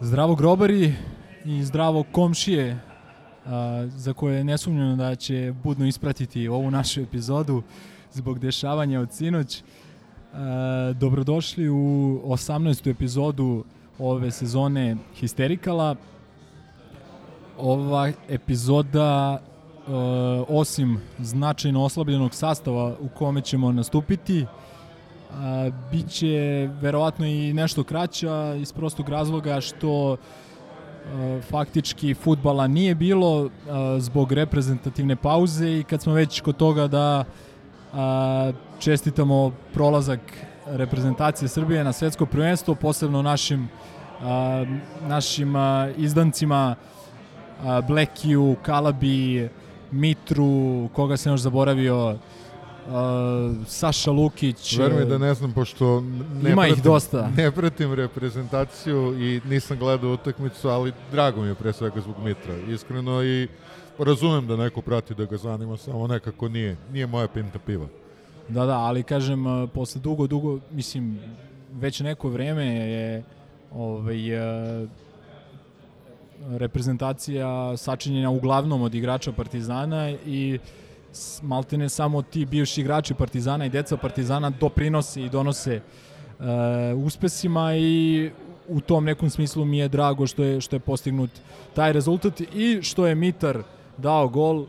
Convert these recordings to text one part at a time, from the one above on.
Zdravo grobari i zdravo komšije a, za koje ne sumnjam da će budno ispratiti ovu našu epizodu zbog dešavanja od sinoć. A, dobrodošli u 18. epizodu ove sezone Histerikala. Ova epizoda e, osim značajno oslabljenog sastava u kome ćemo nastupiti, biće verovatno i nešto kraća iz prostog razloga što a, faktički futbala nije bilo a, zbog reprezentativne pauze i kad smo već kod toga da a, čestitamo prolazak reprezentacije Srbije na svetsko prvenstvo, posebno našim našim izdancima a, Blekiju, Kalabi, Mitru, koga se još zaboravio, uh, Saša Lukić. Verujem da ne znam, pošto ne Ima ih pratim, dosta. ne pratim reprezentaciju i nisam gledao utakmicu, ali drago mi je pre svega zbog Mitra. Iskreno i razumem da neko prati da ga zanima, samo nekako nije, nije moja pinta piva. Da, da, ali kažem, uh, posle dugo, dugo, mislim, već neko vreme je ovaj, uh, reprezentacija sačinjena uglavnom od igrača Partizana i s- maltene samo ti bivši igrači Partizana i deca Partizana doprinose i donose uh, uspesima i u tom nekom smislu mi je drago što je što je postignut taj rezultat i što je Mitar dao gol uh,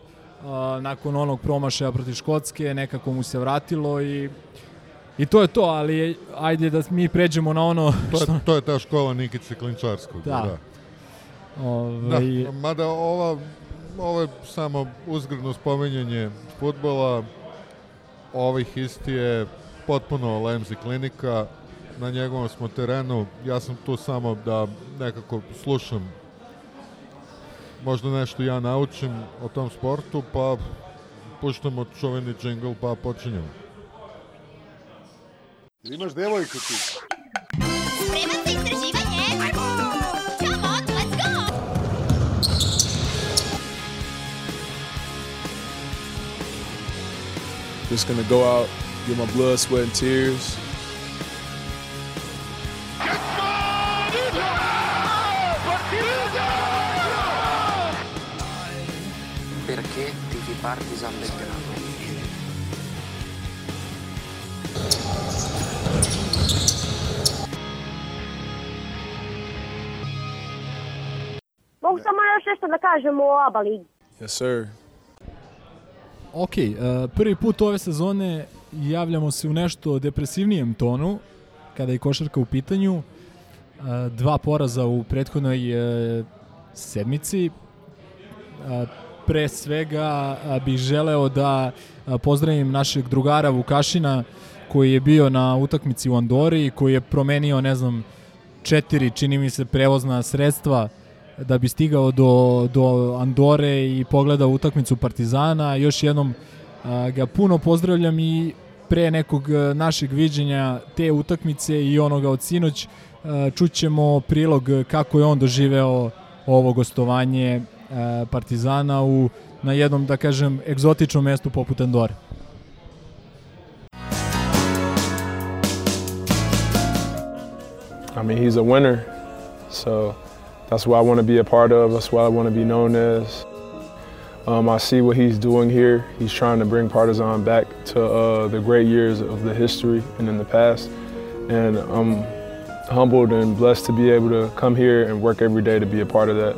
nakon onog promašaja protiv Škotske, nekako mu se vratilo i I to je to, ali ajde da mi pređemo na ono To je, to je ta škola Nikice Klinčarskog. Da. da. Ovaj, Da, mada ova, ovo je samo uzgredno spomenjanje futbola, ovih isti je potpuno Lemzi klinika, na njegovom smo terenu, ja sam tu samo da nekako slušam možda nešto ja naučim o tom sportu, pa puštamo čuveni džingl pa počinjemo. Imaš devojku ti. Spreman za istraživanje? Just gonna go out, get my blood, sweat, and tears. Perché tifi Partizan Belgrado? Mogu samo još nešto da kažem o ABA ligi. Yes, sir. Ok, uh, prvi put ove sezone javljamo se u nešto depresivnijem tonu, kada je košarka u pitanju. Uh, dva poraza u prethodnoj uh, sedmici. Uh, pre svega uh, bih želeo da uh, pozdravim našeg drugara Vukašina koji je bio na utakmici u Andori, koji je promenio, ne znam, četiri, čini mi se, prevozna sredstva da bi stigao do, do Andore i pogledao utakmicu Partizana. Još jednom a, ga puno pozdravljam i pre nekog našeg viđenja te utakmice i onoga od sinoć čućemo prilog kako je on doživeo ovo gostovanje a, Partizana u na jednom, da kažem, egzotičnom mestu poput Andore. I mean, he's a winner, so that's what I want to be a part of. That's what I want to be known as. Um, I see what he's doing here. He's trying to bring Partizan back to uh, the great years of the history and in the past. And I'm humbled and blessed to be able to come here and work every day to be a part of that.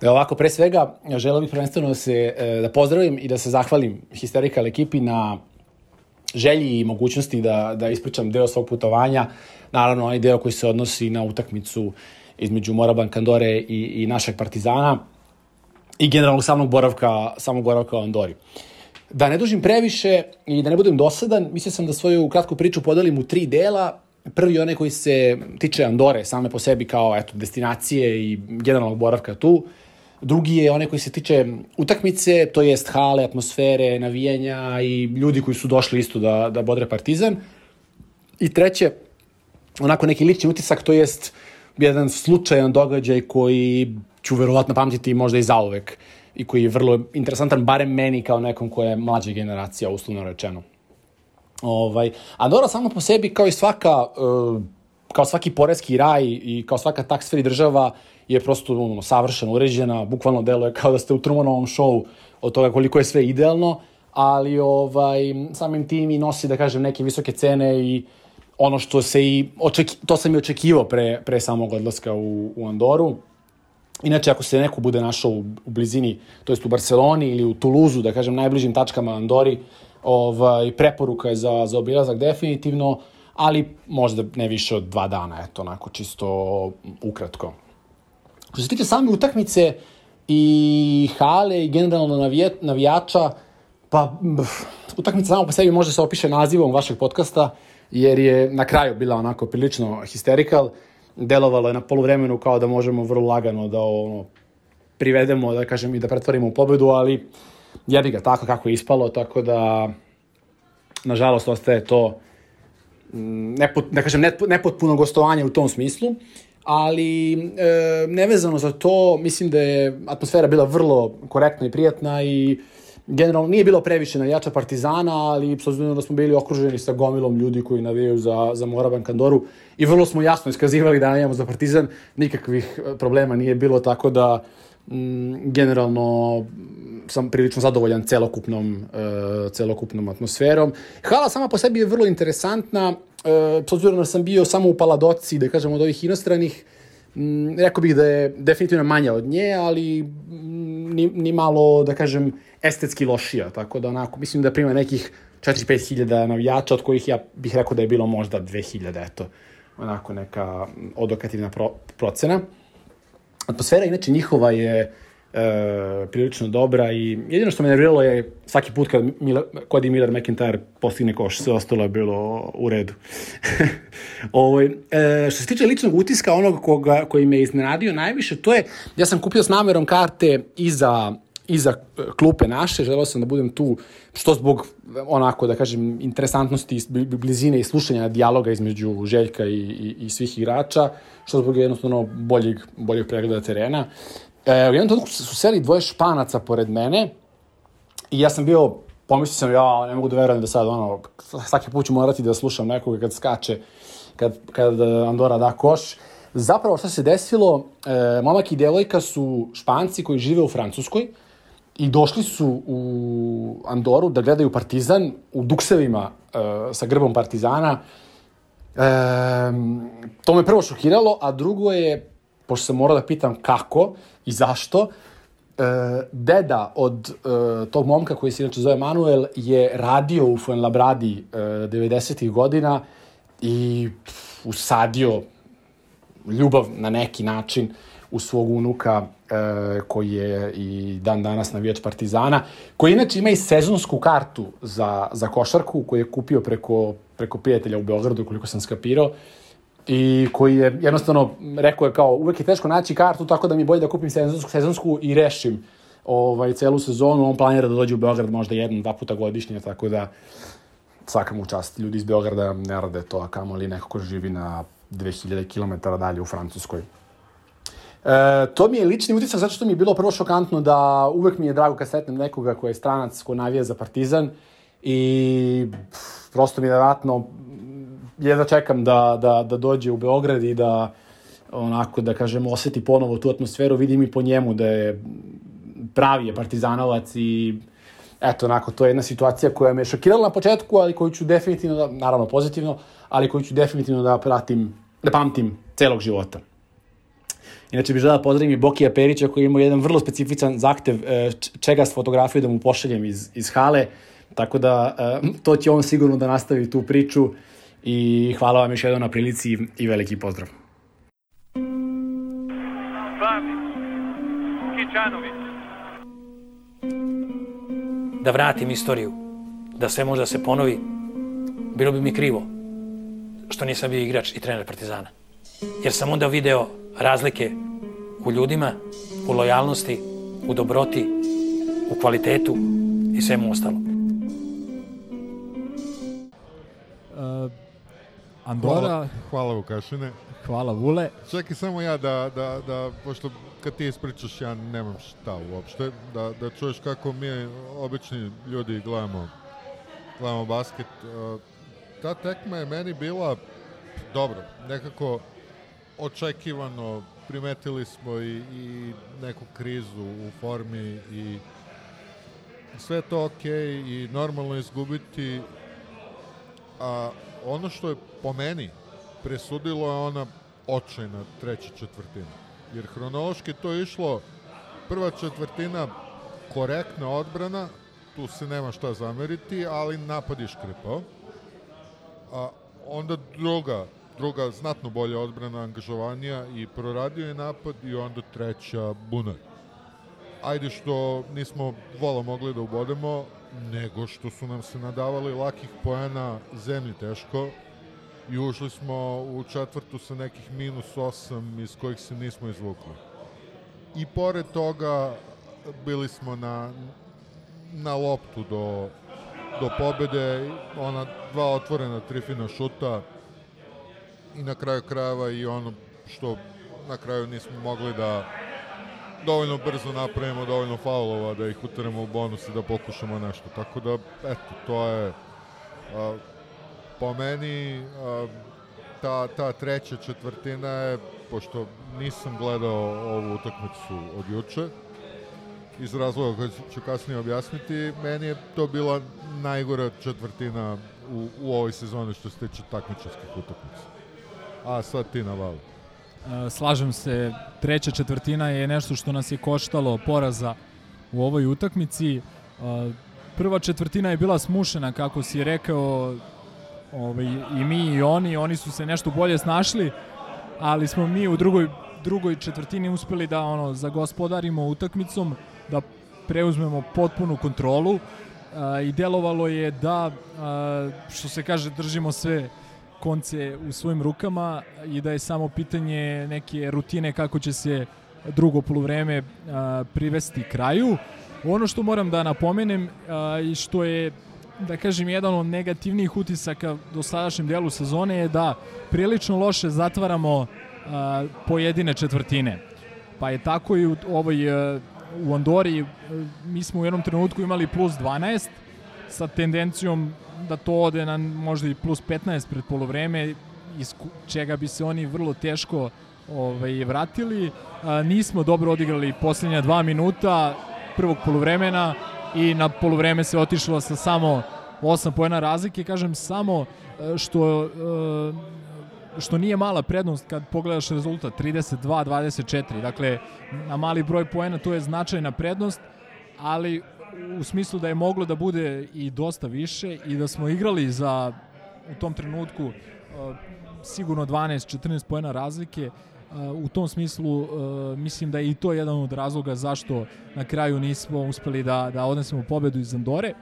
Da ovako, pre svega, želeo bih prvenstveno da se e, da pozdravim i da se zahvalim Hysterikal ekipi na želji i mogućnosti da, da ispričam deo svog putovanja. Naravno, onaj deo koji se odnosi na utakmicu između Moraban Andore i, i našeg Partizana i generalno samog boravka, samog boravka u Andori. Da ne dužim previše i da ne budem dosadan, mislio sam da svoju kratku priču podelim u tri dela. Prvi onaj koji se tiče Andore, same po sebi kao eto, destinacije i generalnog boravka tu. Drugi je onaj koji se tiče utakmice, to jest hale, atmosfere, navijanja i ljudi koji su došli isto da, da bodre Partizan. I treće, onako neki lični utisak, to jest jedan slučajan događaj koji ću verovatno pamtiti možda i zauvek i koji je vrlo interesantan, barem meni kao nekom ko je mlađa generacija, uslovno rečeno. Ovaj, Andora samo po sebi, kao i svaka, uh, kao svaki poreski raj i kao svaka tax free država, je prosto ono, savršeno uređena, bukvalno deluje kao da ste u Trumanovom šovu od toga koliko je sve idealno, ali ovaj, samim tim i nosi, da kažem, neke visoke cene i ono što se i, očeki, to sam i očekivao pre, pre samog odlaska u, u Andoru. Inače, ako se neko bude našao u, u blizini, to jest u Barceloni ili u Tuluzu, da kažem, najbližim tačkama Andori, ovaj, preporuka je za, za obilazak definitivno, ali možda ne više od dva dana, eto, onako, čisto ukratko. Što se tiče same utakmice i hale i generalno navijača, pa pff, utakmica samo po sebi može se opiše nazivom vašeg podcasta, jer je na kraju bila onako prilično histerikal. Delovalo je na poluvremenu kao da možemo vrlo lagano da ono, privedemo, da kažem, i da pretvorimo u pobedu, ali jebi ga tako kako je ispalo, tako da nažalost ostaje to mm, nepot, da kažem, nepotpuno gostovanje u tom smislu, ali e, nevezano za to, mislim da je atmosfera bila vrlo korektna i prijatna i generalno nije bilo previše navijača Partizana, ali s obzirom da smo bili okruženi sa gomilom ljudi koji navijaju za, za Moraban Kandoru i vrlo smo jasno iskazivali da navijamo za Partizan, nikakvih e, problema nije bilo, tako da generalno sam prilično zadovoljan celokupnom, uh, celokupnom atmosferom. Hala sama po sebi je vrlo interesantna, uh, s obzirom da sam bio samo u Paladoci, da kažem od ovih inostranih, mm, rekao bih da je definitivno manja od nje, ali mm, ni, ni malo, da kažem, estetski lošija, tako da onako, mislim da prima nekih 4-5 hiljada navijača, od kojih ja bih rekao da je bilo možda 2000, eto, onako neka odokativna pro, procena. Atmosfera, inače, njihova je e, prilično dobra i jedino što me nerviralo je svaki put kad Mila, Cody Miller McIntyre postigne koš, sve ostalo je bilo u redu. Ovo, e, što se tiče ličnog utiska, onog koga, koji me iznenadio najviše, to je, ja sam kupio s namerom karte i za iza klupe naše, želeo sam da budem tu, što zbog, onako, da kažem, interesantnosti, blizine i slušanja dijaloga između Željka i, i, i svih igrača, što zbog jednostavno boljeg, boljeg pregleda terena. E, u jednom trenutku su seli dvoje španaca pored mene i ja sam bio, pomislio sam, ja ne mogu da verujem da sad, ono, svaki put ću morati da slušam nekoga kad skače, kad, kad Andora da koš. Zapravo šta se desilo, e, momak i devojka su španci koji žive u Francuskoj, i došli su u Andoru da gledaju Partizan u duksevima uh, sa grbom Partizana. E, to me prvo šokiralo, a drugo je, pošto sam morao da pitam kako i zašto, e, deda od e, tog momka koji se inače zove Manuel je radio u Fuenlabradi e, 90. godina i pff, usadio ljubav na neki način u svog unuka e, koji je i dan danas navijač Partizana, koji inače ima i sezonsku kartu za, za košarku koju je kupio preko, preko prijatelja u Beogradu, koliko sam skapirao, i koji je jednostavno rekao je kao uvek je teško naći kartu, tako da mi je bolje da kupim sezonsku, sezonsku i rešim ovaj, celu sezonu. On planira da dođe u Beograd možda jedan, dva puta godišnje, tako da svaka mu čast. Ljudi iz Beograda ne rade to, a kamoli neko ko živi na 2000 km dalje u Francuskoj. E, to mi je lični utisak zato što mi je bilo prvo šokantno da uvek mi je drago kad sretnem nekoga ko je stranac, ko navija za Partizan i pff, prosto mi je nevratno jedva čekam da, da, da dođe u Beograd i da onako da kažem oseti ponovo tu atmosferu, vidim i po njemu da je pravi je partizanovac i eto onako to je jedna situacija koja me šokirala na početku, ali koju ću definitivno da, naravno pozitivno, ali koju ću definitivno da pratim, da pamtim celog života. Inače bih želeo da pozdravim i Bokija Perića koji ima jedan vrlo specifičan zahtev e, čega s fotografiju da mu pošaljem iz, iz hale, tako da e, to će on sigurno da nastavi tu priču i hvala vam još jednom na prilici i veliki pozdrav. Slavić, Kičanović, da vratim istoriju, da sve može da se ponovi, bilo bi mi krivo što nisam bio igrač i trener Partizana. Jer sam onda video razlike u ljudima, u lojalnosti, u dobroti, u kvalitetu i svemu ostalom. Uh, Andora... Hvala, hvala Vukašine. Hvala Vule. Čekaj samo ja da, da, da, pošto kad ti ispričaš ja nemam šta uopšte, da, da čuješ kako mi obični ljudi gledamo, gledamo basket. Uh, ta tekma je meni bila dobro, nekako očekivano, primetili smo i, i neku krizu u formi i sve to ok i normalno izgubiti a ono što je po meni presudilo je ona očajna treća četvrtina. Jer hronološki to je išlo prva četvrtina korektna odbrana, tu se nema šta zameriti, ali napad je škripao. A onda druga, druga znatno bolja odbrana, angažovanija i proradio je napad i onda treća bunar. Ajde što nismo vola mogli da ubodemo, nego što su nam se nadavali lakih poena zemlji teško i ušli smo u četvrtu sa nekih minus 8 iz kojih se nismo izvukli. I pored toga bili smo na, na loptu do, do pobede, ona dva otvorena trifina šuta i na kraju krajeva i ono što na kraju nismo mogli da dovoljno brzo napravimo dovoljno faulova da ih utaremo u bonus i da pokušamo nešto. Tako da, eto, to je a, po meni a, ta, ta treća četvrtina je, pošto nisam gledao ovu utakmicu od juče, iz razloga koji ću kasnije objasniti, meni je to bila najgora četvrtina u, u ovoj sezoni što se tiče takmičarskih utakmica. A sad ti navali. E, slažem se, treća četvrtina je nešto što nas je koštalo poraza u ovoj utakmici. E, prva četvrtina je bila smušena, kako si rekao, ovaj, i mi i oni, oni su se nešto bolje snašli, ali smo mi u drugoj, drugoj četvrtini uspeli da ono zagospodarimo utakmicom, da preuzmemo potpunu kontrolu uh, i delovalo je da, što se kaže, držimo sve konce u svojim rukama i da je samo pitanje neke rutine kako će se drugo polovreme privesti kraju. Ono što moram da napomenem i što je da kažem, jedan od negativnijih utisaka do sadašnjem delu sezone je da prilično loše zatvaramo a, pojedine četvrtine. Pa je tako i u ovoj a, u Andori mi smo u jednom trenutku imali plus 12 sa tendencijom da to ode na možda i plus 15 pred polovreme, iz čega bi se oni vrlo teško ovaj, vratili. A, nismo dobro odigrali poslednja dva minuta prvog polovremena i na polovreme se otišlo sa samo 8 poena razlike, kažem samo e, što e, što nije mala prednost kad pogledaš rezultat 32-24, dakle na mali broj poena to je značajna prednost, ali u smislu da je moglo da bude i dosta više i da smo igrali za u tom trenutku uh, sigurno 12-14 poena razlike uh, u tom smislu uh, mislim da je i to jedan od razloga zašto na kraju nismo uspeli da, da odnesemo pobedu iz Andore.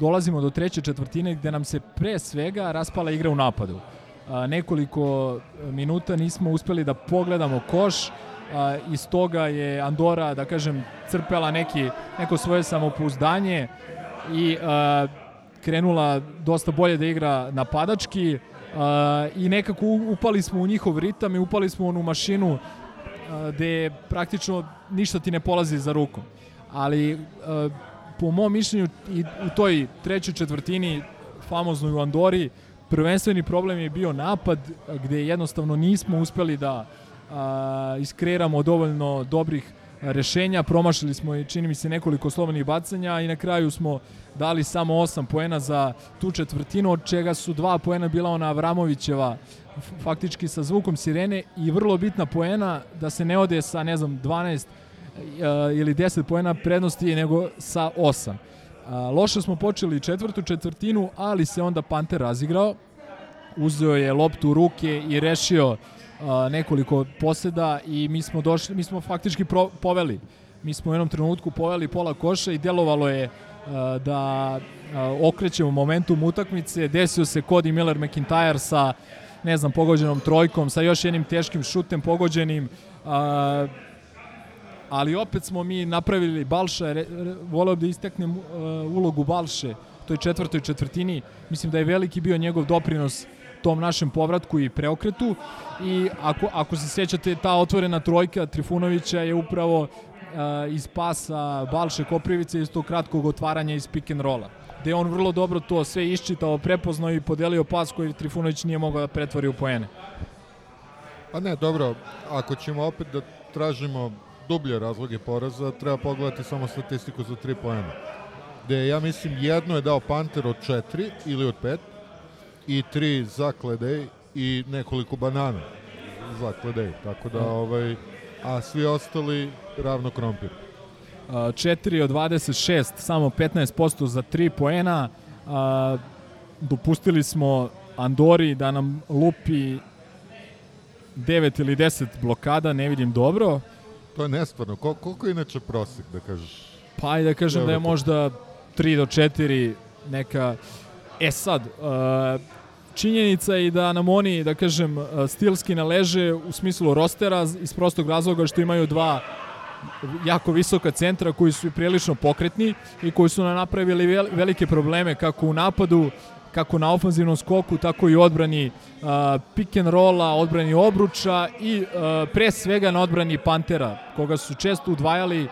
Dolazimo do treće četvrtine gde nam se pre svega raspala igra u napadu. Nekoliko minuta nismo uspeli da pogledamo koš a, iz toga je Andora, da kažem, crpela neki, neko svoje samopouzdanje i krenula dosta bolje da igra napadački i nekako upali smo u njihov ritam i upali smo u onu mašinu gde praktično ništa ti ne polazi za rukom. Ali po mom mišljenju i u toj trećoj četvrtini famoznoj u Andori prvenstveni problem je bio napad gde jednostavno nismo uspeli da a, iskreiramo dovoljno dobrih rešenja, promašili smo i čini mi se nekoliko slobodnih bacanja i na kraju smo dali samo 8 poena za tu četvrtinu, od čega su dva poena bila ona Avramovićeva faktički sa zvukom sirene i vrlo bitna poena da se ne ode sa ne znam 12 ili 10 poena prednosti nego sa 8. loše smo počeli četvrtu četvrtinu, ali se onda Panter razigrao, uzeo je loptu u ruke i rešio a, nekoliko poseda i mi smo došli, mi smo faktički pro, poveli. Mi smo u jednom trenutku poveli pola koša i delovalo je da a, okrećemo momentum utakmice. Desio se Cody Miller McIntyre sa ne znam, pogođenom trojkom, sa još jednim teškim šutem pogođenim. A, ali opet smo mi napravili Balša, re, re, voleo da isteknem uh, ulogu Balše u toj četvrtoj četvrtini. Mislim da je veliki bio njegov doprinos tom našem povratku i preokretu i ako, ako se sjećate ta otvorena trojka Trifunovića je upravo uh, iz pasa Balše Koprivice iz tog kratkog otvaranja iz pick and rolla gde on vrlo dobro to sve iščitao, prepoznao i podelio pas koji Trifunović nije mogao da pretvori u poene. Pa ne, dobro, ako ćemo opet da tražimo dublje razloge poraza, treba pogledati samo statistiku za 3 poena. Gde ja mislim jedno je dao Panter od 4 ili od 5 i 3 za Kledej i nekoliko banana za Kledej. Tako da, ovaj, a svi ostali ravno krompir. 4 od 26, samo 15% za 3 poena. Dopustili smo Andori da nam lupi 9 ili 10 blokada, ne vidim dobro. To je nestvarno. Kol koliko je inače prosek, da kažeš? Pa ajde da kažem da je možda 3 do 4 neka... E sad, uh, činjenica je da nam oni, da kažem, stilski naleže u smislu rostera iz prostog razloga što imaju dva jako visoka centra koji su prilično pokretni i koji su nam napravili velike probleme kako u napadu, kako na ofanzivnom skoku, tako i odbrani uh, pick and rolla, odbrani obruča i uh, pre svega na odbrani Pantera, koga su često udvajali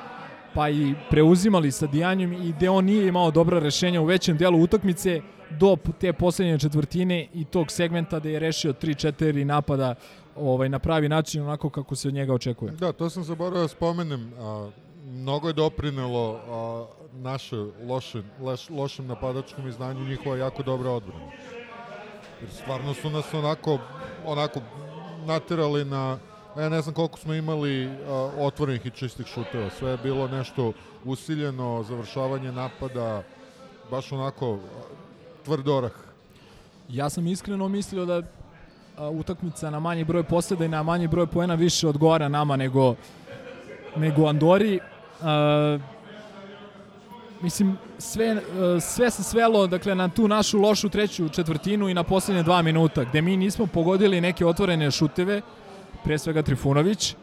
pa i preuzimali sa Dijanjom i gde on nije imao dobra rešenja u većem delu utakmice do te poslednje četvrtine i tog segmenta da je rešio 3-4 napada ovaj, na pravi način onako kako se od njega očekuje. Da, to sam zaboravio da spomenem. A, mnogo je doprinelo a, naše loše, loš, lošem napadačkom izdanju njihova jako dobra odbrana. Jer stvarno su nas onako, onako naterali na ja ne znam koliko smo imali a, otvorenih i čistih šuteva. Sve je bilo nešto usiljeno, završavanje napada, baš onako tvrd orah. Ja sam iskreno mislio da a, utakmica na manji broj poseda i na manji broj poena više odgovara nama nego nego Andori. A, mislim, sve, sve se svelo dakle, na tu našu lošu treću četvrtinu i na poslednje dva minuta, gde mi nismo pogodili neke otvorene šuteve, pre svega Trifunović,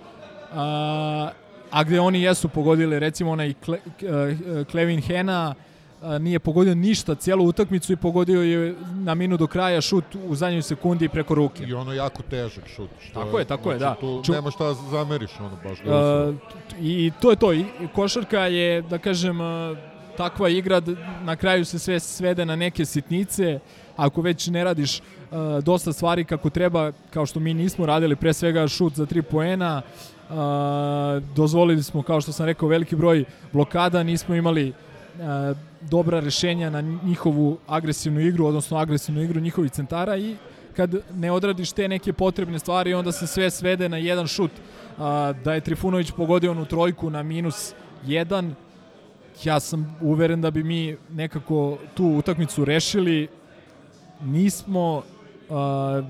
a, a gde oni jesu pogodili, recimo onaj Kle, Klevin Hena, nije pogodio ništa cijelu utakmicu i pogodio je na minu do kraja šut u zadnjoj sekundi preko ruke. I ono jako težak šut. Što tako je, tako znači, je, da. Tu Ču... nema šta zameriš, ono baš. Uh, I to je to. I košarka je, da kažem, takva igra, na kraju se sve svede na neke sitnice. Ako već ne radiš uh, dosta stvari kako treba, kao što mi nismo radili, pre svega šut za tri poena, uh, dozvolili smo, kao što sam rekao, veliki broj blokada, nismo imali uh, dobra rešenja na njihovu agresivnu igru, odnosno agresivnu igru njihovih centara i kad ne odradiš te neke potrebne stvari, onda se sve svede na jedan šut. A, da je Trifunović pogodio onu trojku na minus jedan, ja sam uveren da bi mi nekako tu utakmicu rešili. Nismo, a,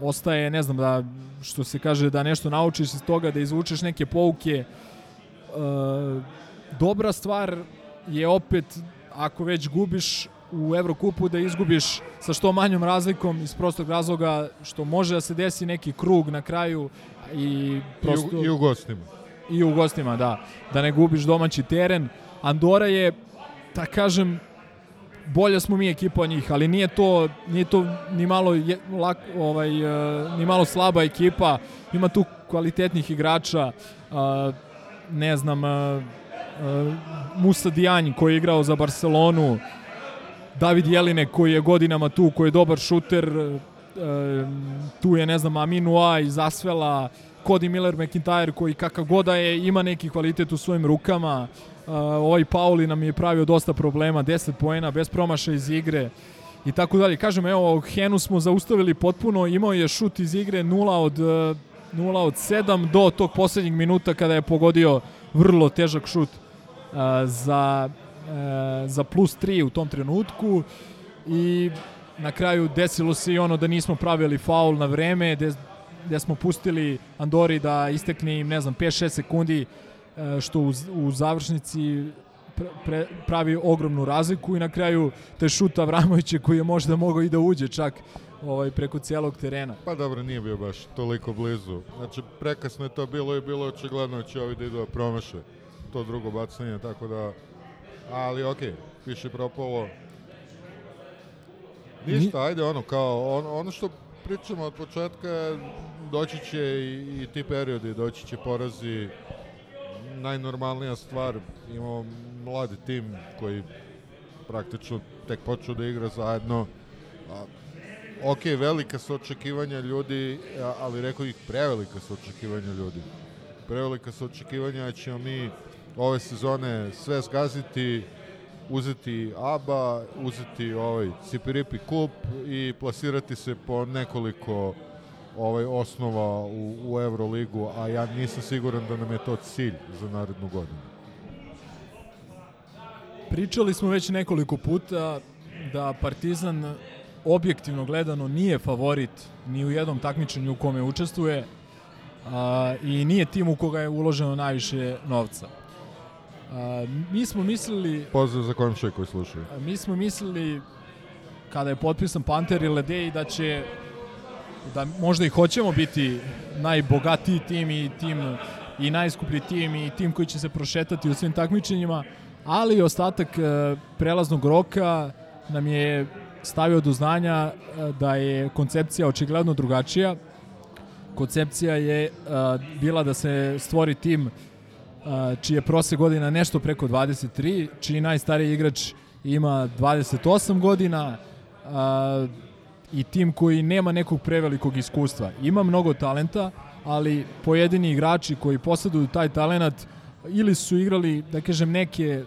ostaje, ne znam, da što se kaže da nešto naučiš iz toga, da izvučeš neke pouke. A, dobra stvar je opet, ako već gubiš u Evrokupu, da izgubiš sa što manjom razlikom iz prostog razloga što može da se desi neki krug na kraju i prosto... I u, i u gostima. I u gostima, da. Da ne gubiš domaći teren. Andora je, da kažem, bolja smo mi ekipa od njih, ali nije to, nije to ni malo je, lak, ovaj, uh, ni malo slaba ekipa. Ima tu kvalitetnih igrača, uh, ne znam, uh, Musa Dijanj koji je igrao za Barcelonu, David Jeline koji je godinama tu, koji je dobar šuter, uh, tu je, ne znam, Aminua iz Asvela, Cody Miller McIntyre koji kakav goda je, ima neki kvalitet u svojim rukama, uh, ovaj Pauli nam je pravio dosta problema, 10 poena, bez promaša iz igre i tako dalje. Kažem, evo, Henu smo zaustavili potpuno, imao je šut iz igre 0 od, 0 od 7 do tog poslednjeg minuta kada je pogodio vrlo težak šut za, za plus 3 u tom trenutku. I na kraju desilo se i ono da nismo pravili faul na vreme, gde, gde smo pustili Andori da istekne im, ne znam, 5-6 sekundi, što u, u završnici pr- pre, pravi ogromnu razliku. I na kraju te šuta Avramovića koji je možda mogao i da uđe čak ovaj, preko cijelog terena. Pa dobro, nije bio baš toliko blizu. Znači, prekasno je to bilo i bilo očigledno da će ovi da idu da promaše to drugo bacanje, tako da... Ali okej, više propalo. Ništa, ajde ono, kao, on, ono što pričamo od početka, doći će i, i ti periodi, doći će porazi, najnormalnija stvar, imamo mladi tim koji praktično tek počeo da igra zajedno, a, ok, velika su očekivanja ljudi, ali rekao ih prevelika su očekivanja ljudi. Prevelika su očekivanja da ćemo mi ove sezone sve zgaziti, uzeti ABA, uzeti ovaj Cipiripi kup i plasirati se po nekoliko ovaj osnova u, u Euroligu, a ja nisam siguran da nam je to cilj za narednu godinu. Pričali smo već nekoliko puta da Partizan objektivno gledano nije favorit ni u jednom takmičenju u kome učestvuje a, i nije tim u koga je uloženo najviše novca. A, mi smo mislili Pozdrav za komšije koji slušaju. A Mi smo mislili kada je potpisan Panter i Ledej da će da možda i hoćemo biti najbogatiji tim i tim i najskuplji tim i tim koji će se prošetati u svim takmičenjima, ali ostatak e, prelaznog roka nam je stavio do znanja e, da je koncepcija očigledno drugačija. Koncepcija je e, bila da se stvori tim a, čiji je prose godina nešto preko 23, čiji najstariji igrač ima 28 godina i tim koji nema nekog prevelikog iskustva. Ima mnogo talenta, ali pojedini igrači koji posjeduju taj talenat ili su igrali, da kažem, neke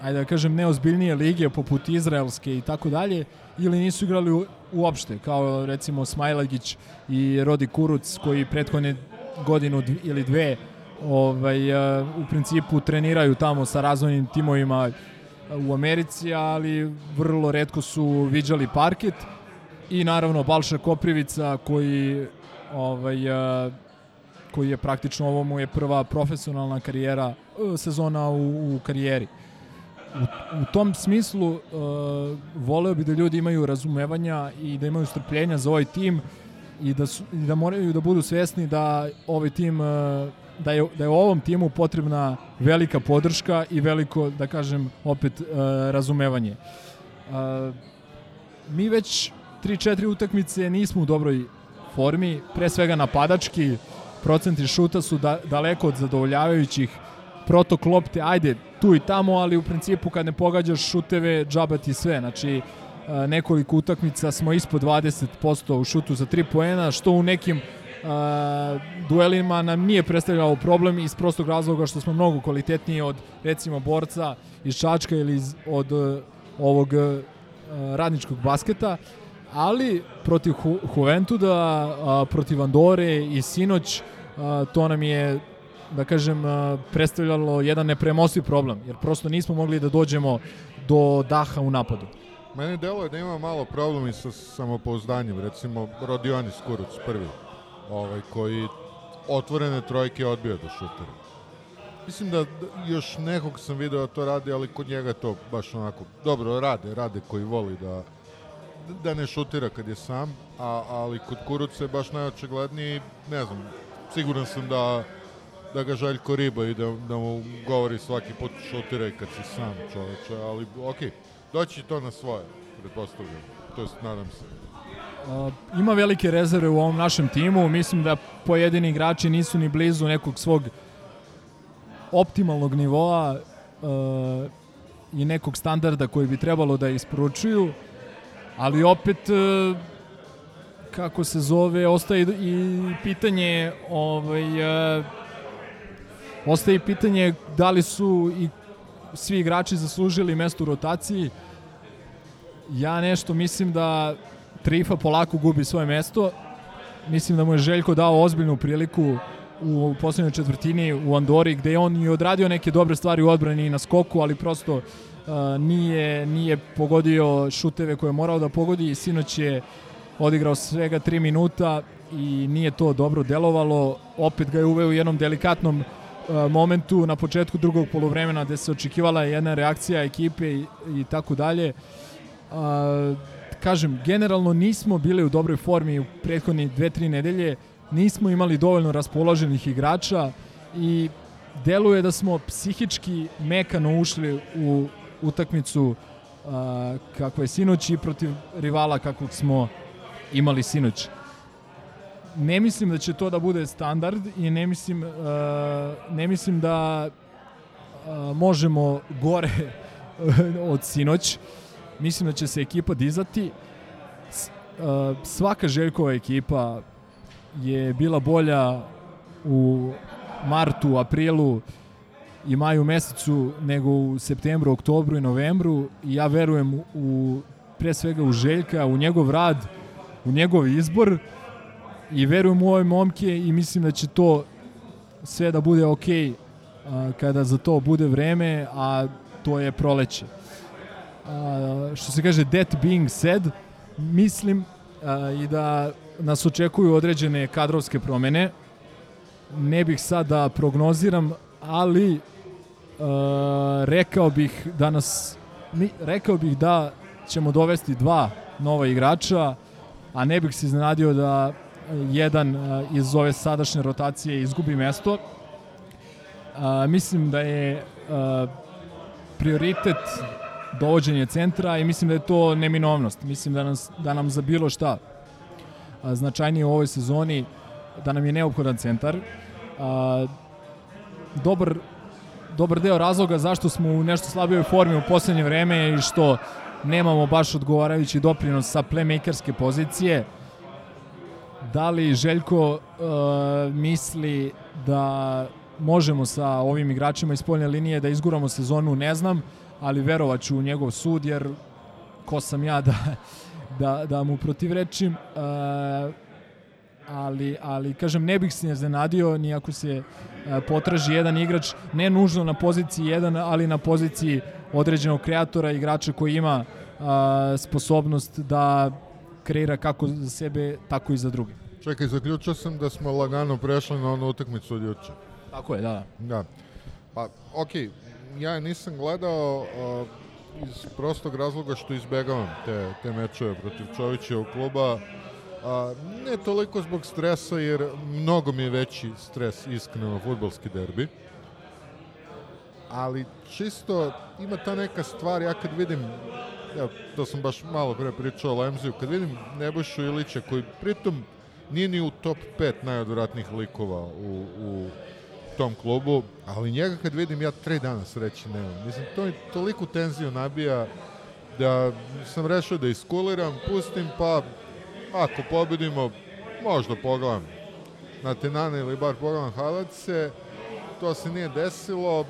ajde da kažem neozbiljnije lige poput izraelske i tako dalje ili nisu igrali u, uopšte kao recimo Smajlagić i Rodi Kuruc koji prethodne godinu ili dve ovaj, a, u principu treniraju tamo sa razvojnim timovima u Americi, ali vrlo redko su viđali parket i naravno Balša Koprivica koji ovaj, a, koji je praktično ovo mu je prva profesionalna karijera sezona u, u karijeri. U, u tom smislu uh, voleo bi da ljudi imaju razumevanja i da imaju strpljenja za ovaj tim i da, su, i da moraju da budu svesni da ovaj tim uh, da je, da je ovom timu potrebna velika podrška i veliko, da kažem, opet uh, razumevanje. Uh, mi već 3-4 utakmice nismo u dobroj formi, pre svega napadački, procenti šuta su da, daleko od zadovoljavajućih, protok lopte, ajde, tu i tamo, ali u principu kad ne pogađaš šuteve, džaba ti sve. Znači, a, nekoliko utakmica smo ispod 20% u šutu za 3 poena, što u nekim a, duelima nam nije predstavljalo problem iz prostog razloga što smo mnogo kvalitetniji od recimo borca iz Čačka ili iz, od a, ovog a, radničkog basketa, ali protiv Juventuda, protiv Andore i sinoć to nam je da kažem, predstavljalo jedan nepremostiv problem, jer prosto nismo mogli da dođemo do daha u napadu. Meni deluje da ima malo problem i sa samopouzdanjem, recimo Rodionis Kuruc prvi, ovaj, koji otvorene trojke odbio do šutera. Mislim da da još nekog sam video da to radi, ali kod njega to baš onako, dobro, rade, rade koji voli da, da ne šutira kad je sam, a, ali kod Kuruca je baš najočigledniji, ne znam, siguran sam da da ga Željko riba i da, da mu govori svaki put šutiraj kad si sam čoveče, ali okej, doći to na svoje, pretpostavljam, to jest nadam se. A, ima velike rezerve u ovom našem timu, mislim da pojedini igrači nisu ni blizu nekog svog optimalnog nivoa e, i nekog standarda koji bi trebalo da isporučuju, ali opet e, kako se zove, ostaje i pitanje ovaj, e, ostaje pitanje da li su i svi igrači zaslužili mesto u rotaciji. Ja nešto mislim da Trifa polako gubi svoje mesto. Mislim da mu je Željko dao ozbiljnu priliku u poslednjoj četvrtini u Andori gde je on i odradio neke dobre stvari u odbrani i na skoku, ali prosto uh, nije, nije pogodio šuteve koje je morao da pogodi i sinoć je odigrao svega 3 minuta i nije to dobro delovalo. Opet ga je uveo u jednom delikatnom uh, momentu na početku drugog polovremena gde se očekivala jedna reakcija ekipe i, i tako dalje. Uh, kažem, generalno nismo bili u dobroj formi u prethodni dve, tri nedelje, nismo imali dovoljno raspoloženih igrača i deluje da smo psihički mekano ušli u utakmicu uh, kakva je sinoć i protiv rivala kakvog smo imali sinoć. Ne mislim da će to da bude standard i ne mislim, uh, ne mislim da uh, možemo gore od sinoć. Mislim da će se ekipa dizati. S, uh, svaka Željkova ekipa je bila bolja u martu, aprilu i maju mesecu nego u septembru, oktobru i novembru i ja verujem u pre svega u Željka, u njegov rad, u njegov izbor i verujem u ove momke i mislim da će to sve da bude ok a, kada za to bude vreme, a to je proleće. A, što se kaže that being said, mislim a, i da nas očekuju određene kadrovske promene. Ne bih sad da prognoziram, ali uh, rekao bih da nas mi, rekao bih da ćemo dovesti dva nova igrača, a ne bih se iznenadio da jedan iz ove sadašnje rotacije izgubi mesto. Uh, mislim da je uh, prioritet dovođenje centra i mislim da je to neminovnost. Mislim da, nas, da nam za bilo šta značajnije u ovoj sezoni, da nam je neophodan centar. A, dobar, dobar deo razloga zašto smo u nešto slabijoj formi u poslednje vreme i što nemamo baš odgovarajući doprinos sa playmakerske pozicije. Da li Željko uh, misli da možemo sa ovim igračima iz spoljne linije da izguramo sezonu, ne znam, ali verovaću u njegov sud, jer ko sam ja da, da, da mu protivrečim, uh, ali, ali kažem, ne bih se ne zanadio ni ako se uh, potraži jedan igrač, ne nužno na poziciji jedan, ali na poziciji određenog kreatora, igrača koji ima uh, sposobnost da kreira kako za sebe, tako i za druge. Čekaj, zaključio sam da smo lagano prešli na onu utakmicu od juče. Tako je, da. Da. Pa, okej, okay, ja nisam gledao uh, iz prostog razloga što izbegavam te, te mečeve protiv Čovićevog kluba. A, ne toliko zbog stresa, jer mnogo mi je veći stres iskreno futbolski derbi. Ali čisto ima ta neka stvar, ja kad vidim, ja, to sam baš malo pre pričao o Lemziju, kad vidim Nebojšu Ilića koji pritom nije ni u top 5 najodvratnijih likova u, u tom klubu, ali njega kad vidim ja tri dana sreće nemam. Mislim, to mi toliko tenziju nabija da sam rešio da iskuliram, pustim, pa ako pobedimo, možda pogledam na Tenane ili bar pogledam Halace, to se nije desilo,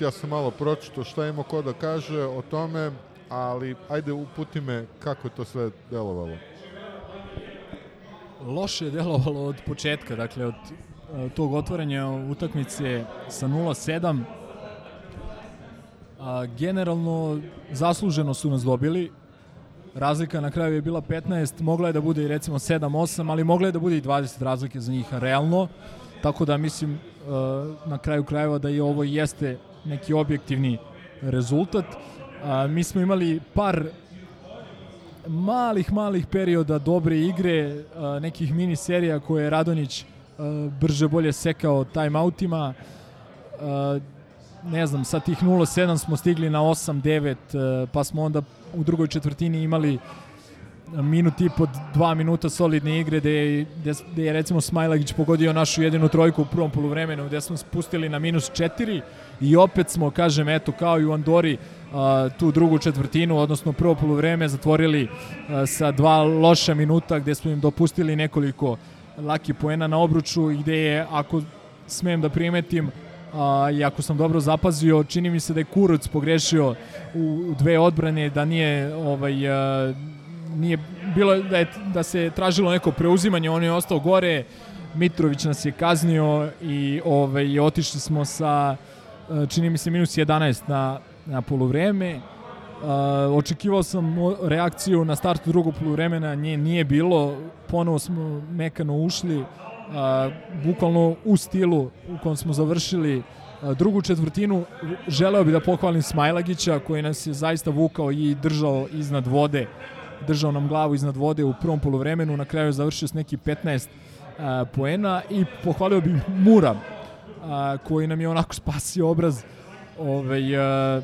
ja sam malo pročito šta ima ko da kaže o tome, ali ajde uputi me kako je to sve delovalo. Loše je delovalo od početka, dakle od tog otvaranja utakmice sa 0-7. A, generalno zasluženo su nas dobili. Razlika na kraju je bila 15, mogla je da bude i recimo 7-8, ali mogla je da bude i 20 razlike za njih realno. Tako da mislim na kraju krajeva da i ovo jeste neki objektivni rezultat. A, mi smo imali par malih, malih perioda dobre igre, a, nekih mini serija koje je Radonić brže bolje sekao timeoutima. Ne znam, sa tih 0-7 smo stigli na 8-9, pa smo onda u drugoj četvrtini imali minut i pod dva minuta solidne igre gde je, gde, gde je recimo Smajlagić pogodio našu jedinu trojku u prvom poluvremenu gde smo spustili na minus 4 i opet smo, kažem, eto kao i u Andori tu drugu četvrtinu, odnosno prvo poluvreme zatvorili sa dva loša minuta gde smo im dopustili nekoliko laki poena na obruču i gde je, ako smem da primetim, a, i ako sam dobro zapazio, čini mi se da je Kuruc pogrešio u, u dve odbrane, da nije ovaj, a, nije bilo da, je, da se tražilo neko preuzimanje, on je ostao gore, Mitrović nas je kaznio i ovaj, otišli smo sa čini mi se minus 11 na, na polovreme. Uh, očekivao sam reakciju na startu drugog poluvremena, nje nije bilo, ponovo smo mekano ušli a, bukvalno u stilu u kom smo završili drugu četvrtinu. Želeo bi da pohvalim Smajlagića koji nas je zaista vukao i držao iznad vode držao nam glavu iznad vode u prvom polovremenu, na kraju je završio s neki 15 a, poena i pohvalio bi Mura a, koji nam je onako spasio obraz ovaj, a,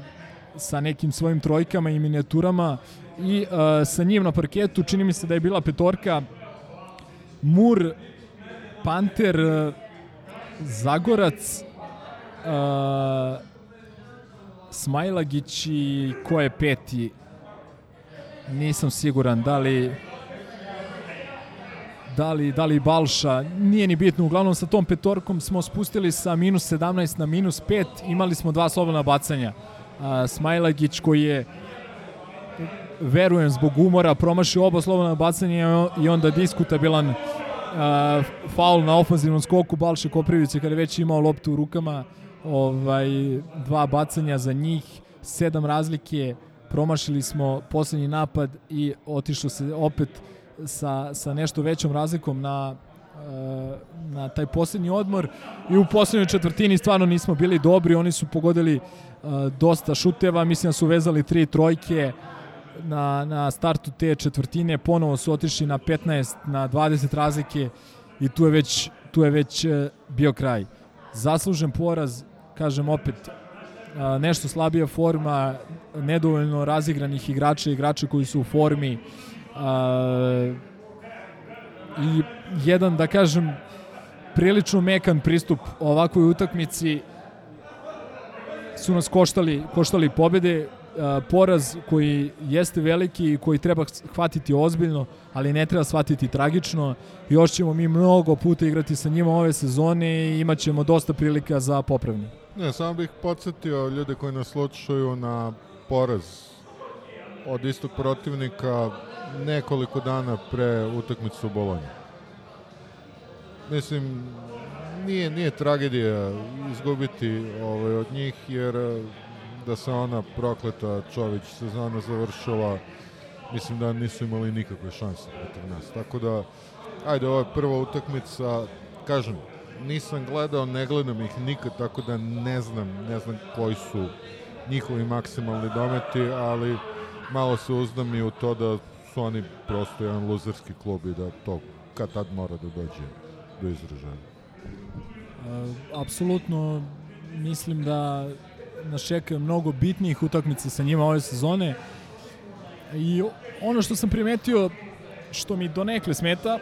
sa nekim svojim trojkama i minijaturama i a, sa njim na parketu čini mi se da je bila petorka Mur, Panter, Zagorac, a, Smajlagić i ko je peti? Nisam siguran da li da li, da li Balša, nije ni bitno, uglavnom sa tom petorkom smo spustili sa minus 17 na minus 5, imali smo dva slobodna bacanja. A, Smajlagić koji je verujem zbog umora promašio oba slobodna bacanja i onda diskutabilan a, faul na ofanzivnom skoku Balše Koprivice kada je već imao loptu u rukama. Ovaj, dva bacanja za njih sedam razlike promašili smo poslednji napad i otišlo se opet sa, sa nešto većom razlikom na na taj poslednji odmor i u poslednjoj četvrtini stvarno nismo bili dobri, oni su pogodili uh, dosta šuteva, mislim da su vezali tri trojke na, na startu te četvrtine, ponovo su otišli na 15, na 20 razlike i tu je već, tu je već uh, bio kraj. Zaslužen poraz, kažem opet, uh, nešto slabija forma, nedovoljno razigranih igrača, igrača koji su u formi, i jedan, da kažem, prilično mekan pristup ovakvoj utakmici su nas koštali, koštali pobede, poraz koji jeste veliki i koji treba hvatiti ozbiljno, ali ne treba shvatiti tragično. Još ćemo mi mnogo puta igrati sa njima ove sezone i imat ćemo dosta prilika za popravni. Ne, samo bih podsjetio ljude koji nas slučaju na poraz od istog protivnika nekoliko dana pre utakmice u Bolonji. Mislim, nije, nije tragedija izgubiti ovaj, od njih, jer eh, da se ona prokleta Čović sezona završila, mislim da nisu imali nikakve šanse protiv nas. Tako da, ajde, ovo je prva utakmica, kažem, nisam gledao, ne gledam ih nikad, tako da ne znam, ne znam koji su njihovi maksimalni dometi, ali malo se uzdam i u to da su oni prosto jedan luzerski klub i da to kad tad mora da dođe do izražaja. Apsolutno mislim da nas čekaju mnogo bitnijih utakmica sa njima ove sezone i ono što sam primetio što mi donekle smeta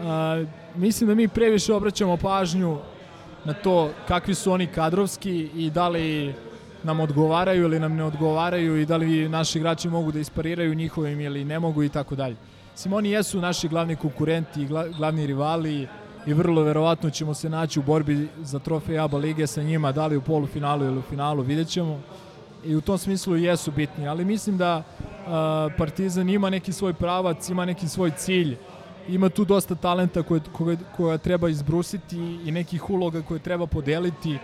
a, mislim da mi previše obraćamo pažnju na to kakvi su oni kadrovski i da li nam odgovaraju ili nam ne odgovaraju i da li naši igrači mogu da ispariraju njihovim ili ne mogu i tako dalje. Sim, oni jesu naši glavni konkurenti i glavni rivali i vrlo verovatno ćemo se naći u borbi za trofej ABA lige sa njima, da li u polufinalu ili u finalu, vidjet ćemo. I u tom smislu jesu bitni, ali mislim da Partizan ima neki svoj pravac, ima neki svoj cilj, ima tu dosta talenta koje, koje, koja treba izbrusiti i nekih uloga koje treba podeliti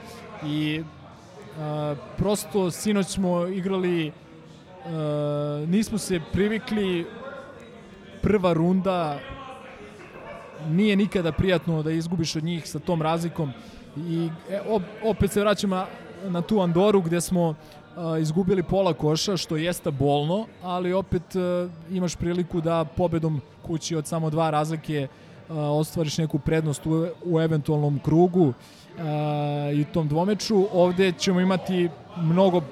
i uh, prosto sinoć smo igrali nismo se privikli prva runda nije nikada prijatno da izgubiš od njih sa tom razlikom i e, opet se vraćamo na tu Andoru gde smo a, izgubili pola koša, što jeste bolno, ali opet a, imaš priliku da pobedom kući od samo dva razlike ostvariš neku prednost u, u eventualnom krugu i tom dvomeču. Ovde ćemo imati mnogo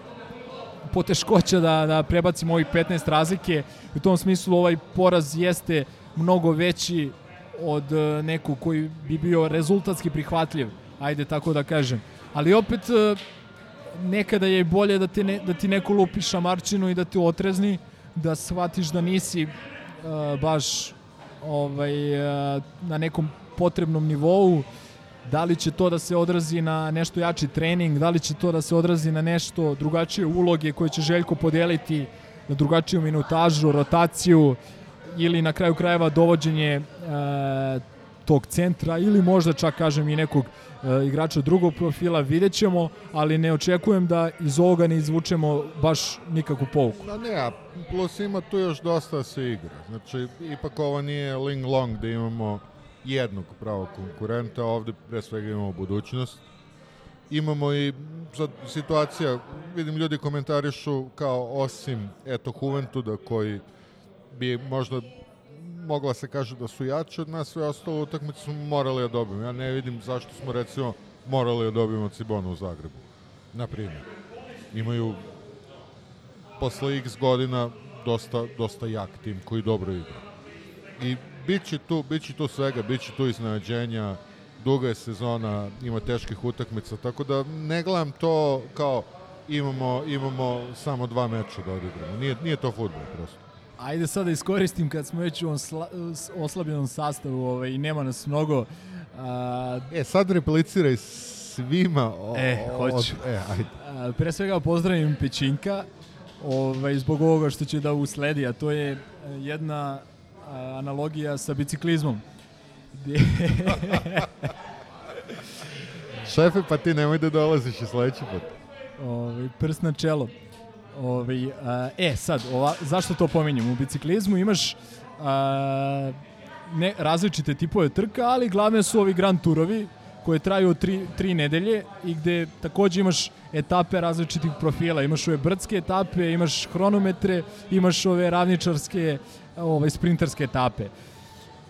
poteškoća da, da prebacimo ovih 15 razlike. U tom smislu ovaj poraz jeste mnogo veći od e, nekog koji bi bio rezultatski prihvatljiv, ajde tako da kažem. Ali opet e, nekada je bolje da, te ne, da ti neko lupi šamarčinu i da te otrezni, da shvatiš da nisi uh, baš ovaj, uh, na nekom potrebnom nivou, da li će to da se odrazi na nešto jači trening, da li će to da se odrazi na nešto drugačije uloge koje će Željko podeliti na drugačiju minutažu, rotaciju, ili na kraju krajeva dovođenje e, tog centra ili možda čak kažem i nekog e, igrača drugog profila, vidjet ćemo, ali ne očekujem da iz ovoga ne izvučemo baš nikakvu pouku. Da ne, a plus ima tu još dosta da se igra. Znači, ipak ovo nije Ling Long da imamo jednog pravog konkurenta, ovde pre svega imamo budućnost. Imamo i sad situacija, vidim ljudi komentarišu kao osim eto Juventuda koji bi možda mogla se kaže da su jači od nas, sve ostalo utakmice smo morali da dobijemo. Ja ne vidim zašto smo recimo morali da dobijemo Cibonu u Zagrebu. Na primjer. Imaju posle x godina dosta, dosta jak tim koji dobro igra. I bit će tu, bit će tu svega, bit će tu iznenađenja, duga je sezona, ima teških utakmica, tako da ne gledam to kao imamo, imamo samo dva meča da odigramo. Nije, nije to futbol prosto. Ajde sad da iskoristim kad smo već u oslabljenom sastavu ovaj, i nema nas mnogo. A, E, sad repliciraj svima. O, E, hoću. Od, e, ajde. a, pre svega pozdravim Pećinka ovaj, zbog ovoga što će da usledi, a to je jedna analogija sa biciklizmom. Šefe, pa ti nemoj da dolaziš i sledeći put. ovaj, prst na čelo. Ovaj, a, e, sad, ova, zašto to pominjem? U biciklizmu imaš a, ne, različite tipove trka, ali glavne su ovi grand turovi koje traju tri, tri nedelje i gde takođe imaš etape različitih profila. Imaš ove brdske etape, imaš hronometre, imaš ove ravničarske, ovaj, sprinterske etape.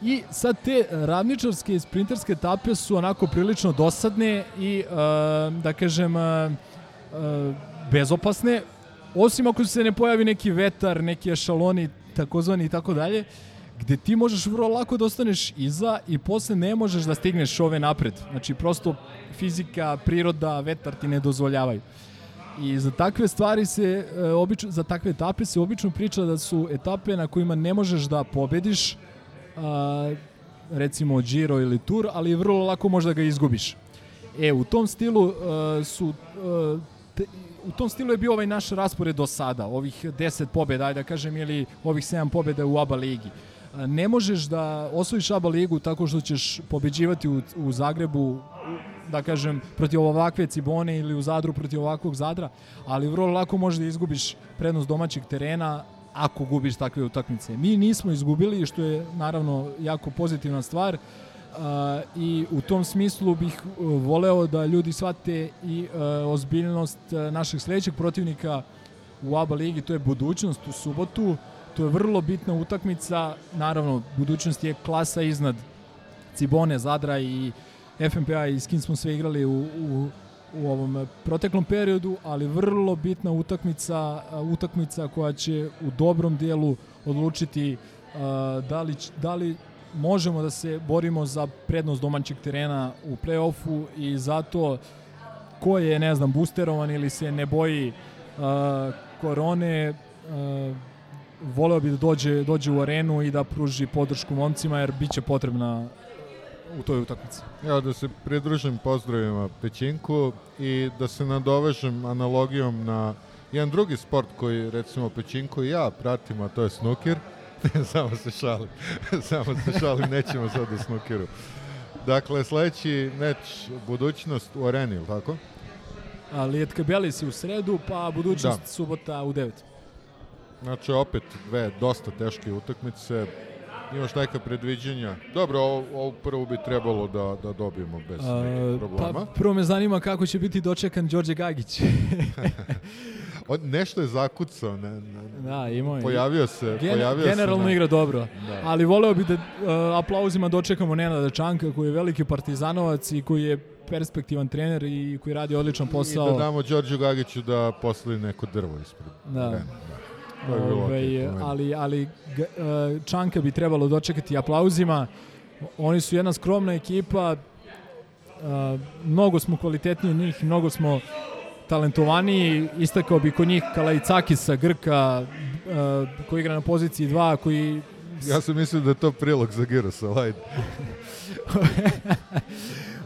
I sad te ravničarske i sprinterske etape su onako prilično dosadne i, uh, da kažem, uh, uh, bezopasne, osim ako se ne pojavi neki vetar, neki ešaloni, takozvani i tako dalje, gde ti možeš vrlo lako da ostaneš iza i posle ne možeš da stigneš ove napred. Znači, prosto fizika, priroda, vetar ti ne dozvoljavaju. I za takve stvari se, e, obično, za takve etape se obično priča da su etape na kojima ne možeš da pobediš, recimo Giro ili Tour, ali vrlo lako možda ga izgubiš. E, u tom stilu uh, su te, u tom stilu je bio ovaj naš raspored do sada, ovih 10 pobjeda, ajde da kažem, ili ovih 7 pobjeda u ABA ligi. Ne možeš da osvojiš ABA ligu tako što ćeš pobeđivati u, u Zagrebu, da kažem, protiv ovakve Cibone ili u Zadru protiv ovakvog Zadra, ali vrlo lako možeš da izgubiš prednost domaćeg terena ako gubiš takve utakmice. Mi nismo izgubili, što je naravno jako pozitivna stvar, Uh, i u tom smislu bih uh, voleo da ljudi shvate i uh, ozbiljnost uh, našeg sledećeg protivnika u ABA ligi, to je budućnost u subotu. To je vrlo bitna utakmica, naravno budućnost je klasa iznad Cibone, Zadra i FNPA i s kim smo sve igrali u, u, u ovom proteklom periodu, ali vrlo bitna utakmica, utakmica koja će u dobrom dijelu odlučiti a, da li, da li možemo da se borimo za prednost domaćeg terena u play-offu i zato ko je, ne znam, boosterovan ili se ne boji a, korone, a, voleo bi da dođe, dođe u arenu i da pruži podršku momcima jer bit će potrebna u toj utakmici. Evo da se pridružim pozdravima Pećinku i da se nadovežem analogijom na jedan drugi sport koji recimo Pećinku i ja pratim, a to je snukir. Samo se šalim. Samo se šalim, nećemo sad o snukiru. Dakle, sledeći meč budućnost u areni, ili tako? A Lijetka Belis je u sredu, pa budućnost Da. subota u 9. Znači, opet dve dosta teške utakmice. Imaš neka predviđenja? Dobro, ovo, ovo prvo bi trebalo da, da dobijemo bez nekih problema. pa prvo me zanima kako će biti dočekan Đorđe Gagić. On, nešto je zakucao, ne, ne, da, imao je. Pojavio se, Gen- pojavio se generalno na- igra dobro, Da. ali voleo bi da uh, aplauzima dočekamo Nenada Čanka koji je veliki partizanovac i koji je perspektivan trener i koji radi odličan posao. I da damo Đorđu Gagiću da posli neko drvo ispred. Da. arene, Bilo Ovaj, ali ali uh, Čanka bi trebalo dočekati aplauzima. Oni su jedna skromna ekipa. Uh, mnogo smo kvalitetniji od njih, mnogo smo talentovaniji. Istakao bi kod njih Kalajcakisa, Grka, uh, koji igra na poziciji 2, koji Ja sam mislio da je to prilog za Girosa, ali ajde.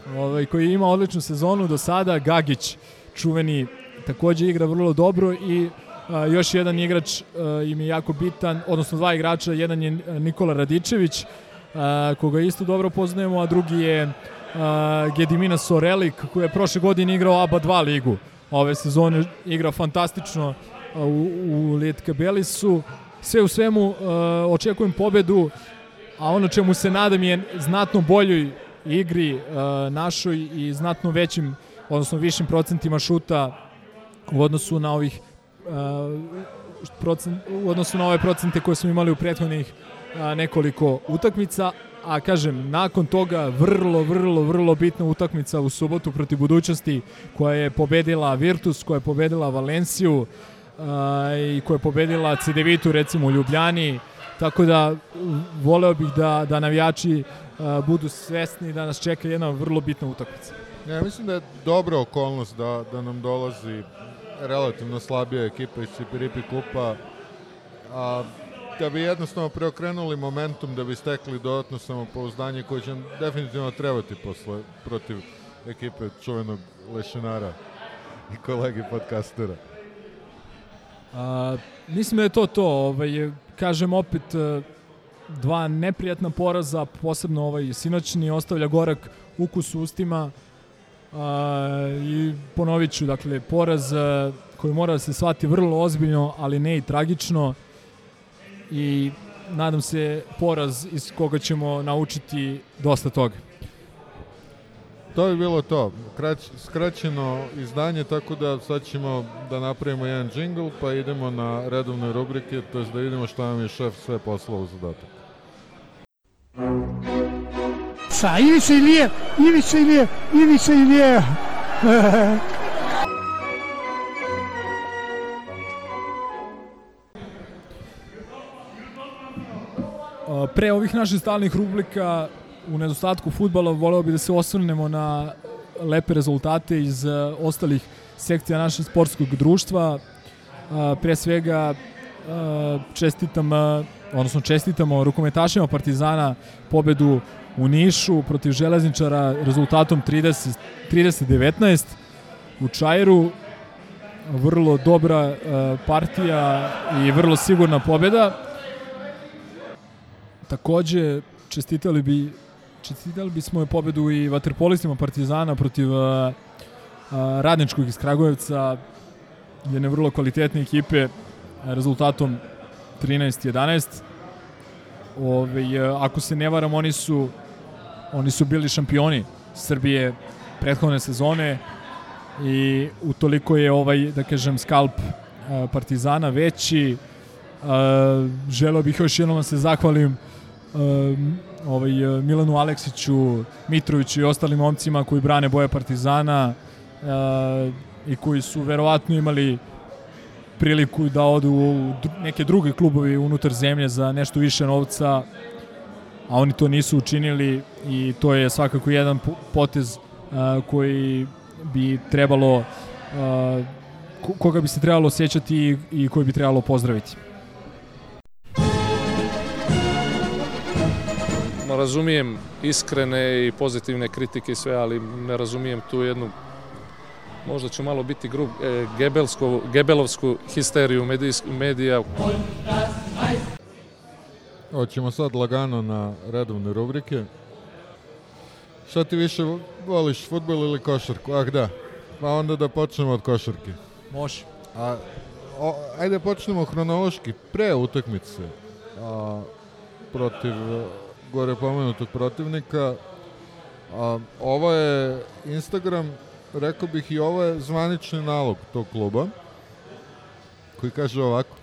ovaj, koji ima odličnu sezonu do sada, Gagić, čuveni, takođe igra vrlo dobro i još jedan igrač a, im je jako bitan, odnosno dva igrača, jedan je Nikola Radičević, a, koga isto dobro poznajemo, a drugi je Gedimina Sorelik, koji je prošle godine igrao ABA 2 ligu. Ove sezone igra fantastično u, u Lijetka Belisu. Sve u svemu očekujem pobedu, a ono čemu se nadam je znatno boljoj igri uh, našoj i znatno većim, odnosno višim procentima šuta u odnosu na ovih uh, procent, u odnosu na ove procente koje smo imali u prethodnih uh, nekoliko utakmica, a kažem, nakon toga vrlo, vrlo, vrlo bitna utakmica u subotu protiv budućnosti koja je pobedila Virtus, koja je pobedila Valenciju uh, i koja je pobedila Cedevitu recimo u Ljubljani, tako da voleo bih da, da navijači uh, budu svesni da nas čeka jedna vrlo bitna utakmica. Ja mislim da je dobra okolnost da, da nam dolazi relativno slabija ekipa iz Cipiripi kupa, a da bi jednostavno preokrenuli momentum, da bi stekli dodatno samopouzdanje koje će definitivno trebati posle, protiv ekipe čuvenog lešinara i kolegi podcastera. A, mislim da je to to. Ovaj, kažem opet, e, dva neprijatna poraza, posebno ovaj sinoćni, ostavlja gorak ukus u ustima a, i ponovit ću, dakle, poraz koji mora da se shvati vrlo ozbiljno, ali ne i tragično i nadam se poraz iz koga ćemo naučiti dosta toga. To bi bilo to. Krać, skraćeno izdanje, tako da sad ćemo da napravimo jedan džingl, pa idemo na redovne rubrike, to je da vidimo šta nam je šef sve poslao u zadatak. Sa Ivica Ilije, Ivica Ilije, Ivica Ilije. A, Pre ovih naših stalnih rubrika u nedostatku futbala voleo bi da se osvrnemo na lepe rezultate iz uh, ostalih sekcija našeg sportskog društva. Pre svega uh, čestitam, uh, odnosno čestitamo rukometašima Partizana pobedu u Nišu protiv železničara rezultatom 30, 30-19 u Čajru. Vrlo dobra uh, partija i vrlo sigurna pobeda. Takođe, čestitali bi čestitali bismo je pobedu i vaterpolistima Partizana protiv uh, uh, Radničkog iz Kragujevca, jedne vrlo kvalitetne ekipe rezultatom 13-11. Ove, ako se ne varam, oni su oni su bili šampioni Srbije prethodne sezone i utoliko je ovaj, da kažem, skalp uh, Partizana veći. Uh, želeo bih još jednom da se zahvalim uh, ovaj, Milanu Aleksiću, Mitroviću i ostalim momcima koji brane boje Partizana uh, i koji su verovatno imali priliku da odu u neke druge klubovi unutar zemlje za nešto više novca, a oni to nisu učinili i to je svakako jedan potez uh, koji bi trebalo uh, koga bi se trebalo osjećati i koji bi trebalo pozdraviti. razumijem iskrene i pozitivne kritike i sve, ali ne razumijem tu jednu možda ću malo biti grub, e, gebelsko, gebelovsku histeriju medijsk, medija. Hoćemo sad lagano na redovne rubrike. Šta ti više voliš, futbol ili košarku? Ah da, pa onda da počnemo od košarke. Može. A, o, ajde počnemo hronološki, pre utakmice a, protiv gore pomenutog protivnika. A, ovo je Instagram, rekao bih i ovo je zvanični nalog tog kluba, koji kaže ovako.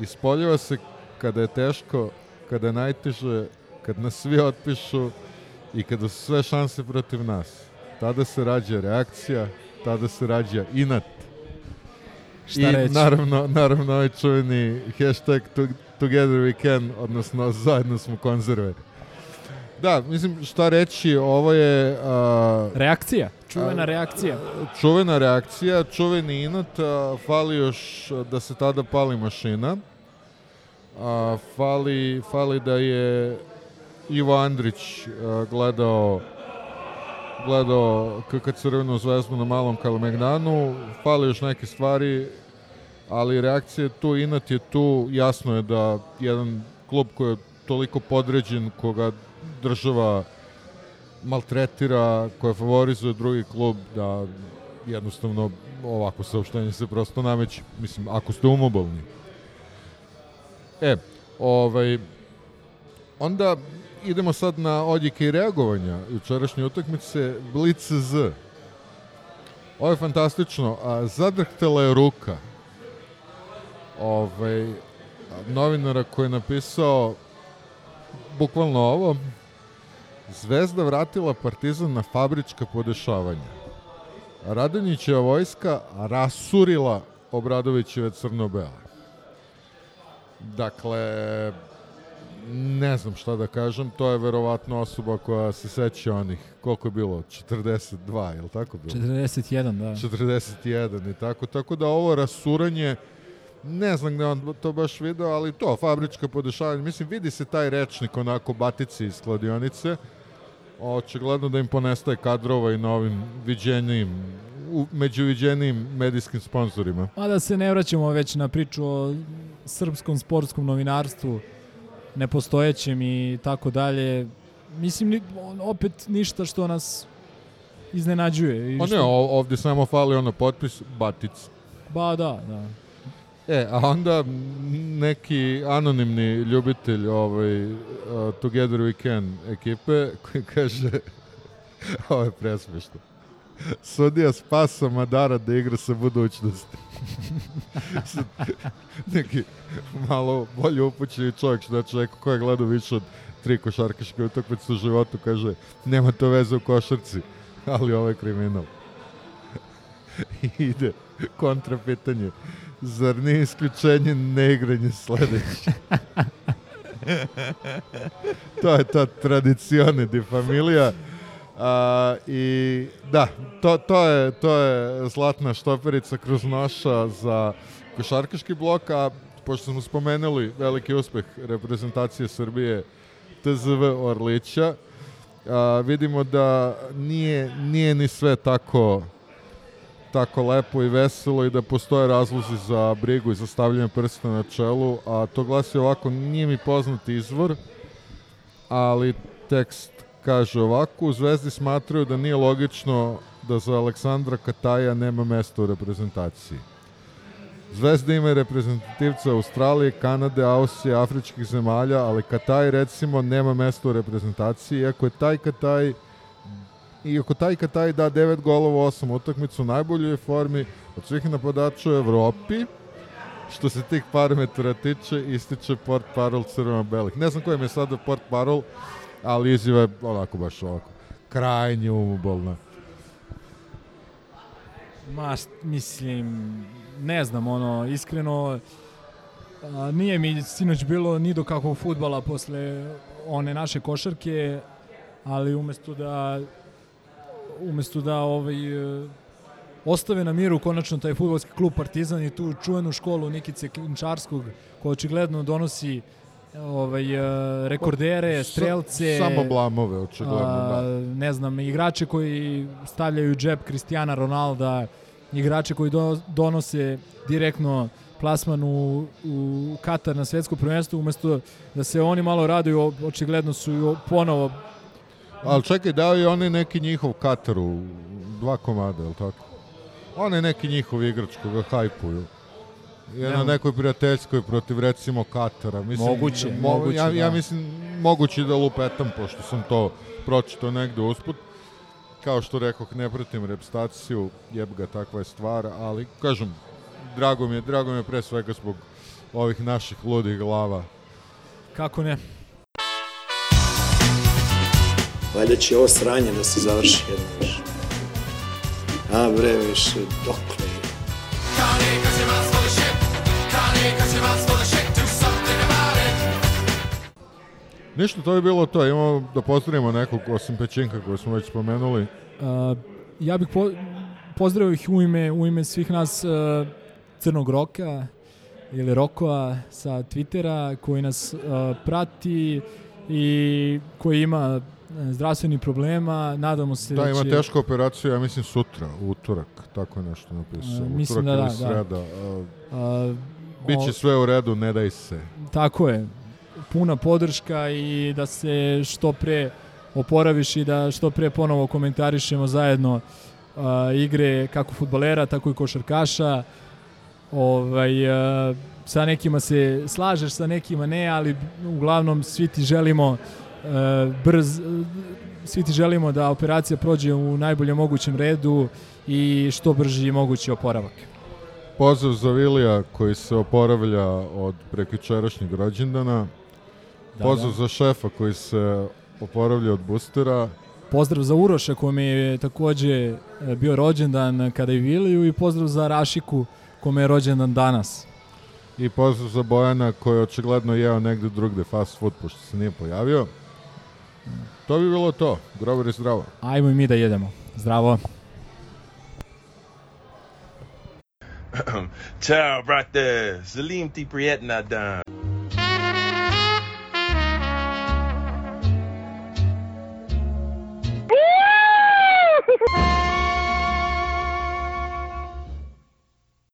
Ispoljava se kada je teško, kada je najteže, kad nas svi otpišu i kada su sve šanse protiv nas. Tada se rađa reakcija, tada se rađa inat. Šta I reći? naravno, naravno ovaj čuveni hashtag to, Together we can, odnosno zajedno smo konzerve. Da, mislim, šta reći, ovo je... A, reakcija, čuvena a, reakcija. Čuvena reakcija, čuveni inat, a, fali još da se tada pali mašina. A, fali, fali da je Ivo Andrić a, gledao gledao KK Crvenu zvezdu na malom Kalemegdanu, fali još neke stvari, ali reakcija je tu, inat je tu, jasno je da jedan klub koji je toliko podređen, koga država maltretira, koja favorizuje drugi klub, da jednostavno ovako saopštenje se prosto nameće. Mislim, ako ste umobolni. E, ovaj, onda idemo sad na odjike i reagovanja jučerašnje utakmice Blitz Z. Ovo je fantastično. A, zadrhtela je ruka ovaj, novinara koji je napisao bukvalno ovo Zvezda vratila Partizan na fabrička podešavanja. Radonjićeva vojska rasurila Obradovićeve crno-bele. Dakle, ne znam šta da kažem, to je verovatno osoba koja se seća onih, koliko je bilo, 42, je li tako bilo? 41, da. 41 i tako, tako da ovo rasuranje, ne znam gde on to baš video, ali to, fabrička podešavanja, mislim, vidi se taj rečnik onako batici iz kladionice, očigledno da im ponestaje kadrova i na ovim viđenijim, u, među viđenijim medijskim sponsorima. A da se ne vraćamo već na priču o srpskom sportskom novinarstvu, nepostojećem i tako dalje. Mislim, opet ništa što nas iznenađuje. I Pa što- ne, o- ovdje samo fali ono potpis Batic. Ba da, da. E, a onda neki anonimni ljubitelj ovaj, uh, Together We Can ekipe koji kaže ovo je presmešno. Sudija spasa Madara da igra sa budućnosti. Neki malo bolje upućeni čovjek, znači neko ko je gledao više od tri košarkaške utakmice u životu, kaže nema to veze u košarci, ali ovo je kriminal. I ide kontra pitanje. Zar nije isključenje neigranje sledeće? to je ta tradicione di familija. A, I da, to, to, je, to je zlatna štoperica kroz noša za košarkaški blok, a pošto smo spomenuli veliki uspeh reprezentacije Srbije TZV Orlića, a, vidimo da nije, nije ni sve tako tako lepo i veselo i da postoje razlozi za brigu i za stavljanje prsta na čelu, a to glasi ovako, nije mi poznat izvor, ali tekst kaže ovako, u Zvezdi smatraju da nije logično da za Aleksandra Kataja nema mesta u reprezentaciji. Zvezda ima reprezentativca Australije, Kanade, Austrije, afričkih zemalja, ali Kataj recimo nema mesta u reprezentaciji, iako je taj Kataj iako taj Kataj da 9 golova u 8 utakmicu u najboljoj formi od svih napadača u Evropi, što se tih parametara tiče, ističe port parol crveno-belih. Ne znam kojem je sada port parol, ali izjava je onako baš ovako. Krajnje umobolna. Ma, mislim, ne znam, ono, iskreno, a, nije mi sinoć bilo ni do kakvog futbala posle one naše košarke, ali umesto da umesto da ovaj, e, ostave na miru konačno taj futbolski klub Partizan i tu čuvenu školu Nikice Klinčarskog koja očigledno donosi ovaj, e, rekordere, strelce, samo blamove, očigledno, a, da. ne znam, igrače koji stavljaju džep Cristiana Ronalda, igrače koji do, donose direktno plasman u, u Katar na svetsko prvenstvo, umesto da se oni malo raduju, očigledno su ponovo Ali čekaj, dao je onaj neki njihov Kataru dva komada, je li tako? On je neki njihov igrač koga hajpuju. Je na Ne. nekoj prijateljskoj protiv recimo Katara. Mislim, Moguće, mo- moguće, ja, ja da. mislim, moguće da lupetam, pošto sam to pročitao negde usput. Kao što rekoh, ne pratim repstaciju, jeb ga takva je stvar, ali kažem, drago mi je, drago mi je pre svega zbog ovih naših ludih glava. Kako ne? Valjda će ovo sranje da se završi jedno više. A bre, više, dokle je? Ništa, to je bilo to. Imamo da pozdravimo nekog osim Pećinka koje smo već spomenuli. Uh, ja bih po, pozdravio ih u ime, u ime svih nas uh, Crnog Roka ili Rokova sa Twittera koji nas uh, prati i koji ima zdravstvenih problema. Nadamo se Da, ima će... tešku operaciju, ja mislim sutra, utorak, tako je nešto napisao. E, mislim utorak da ili da, da. sreda. a, A, Biće sve u redu, ne daj se. Tako je. Puna podrška i da se što pre oporaviš i da što pre ponovo komentarišemo zajedno uh, igre kako futbolera, tako i košarkaša. Ovaj, uh, sa nekima se slažeš, sa nekima ne, ali uglavnom svi ti želimo uh, brz, svi ti želimo da operacija prođe u najboljem mogućem redu i što brži mogući oporavak. Pozdrav za Vilija koji se oporavlja od prekjučerašnjeg rođendana. Da, Pozdrav da. za šefa koji se oporavlja od boostera. Pozdrav za Uroša kome je takođe e, bio rođendan kada je Viliju i pozdrav za Rašiku kome je rođendan danas. I pozdrav za Bojana koji je očigledno jeo negde drugde fast food pošto se nije pojavio. To bi bilo to. Grover je zdravo. Ajmo i mi da jedemo. Zdravo. Ciao, brate. Salim ti prijetna dan.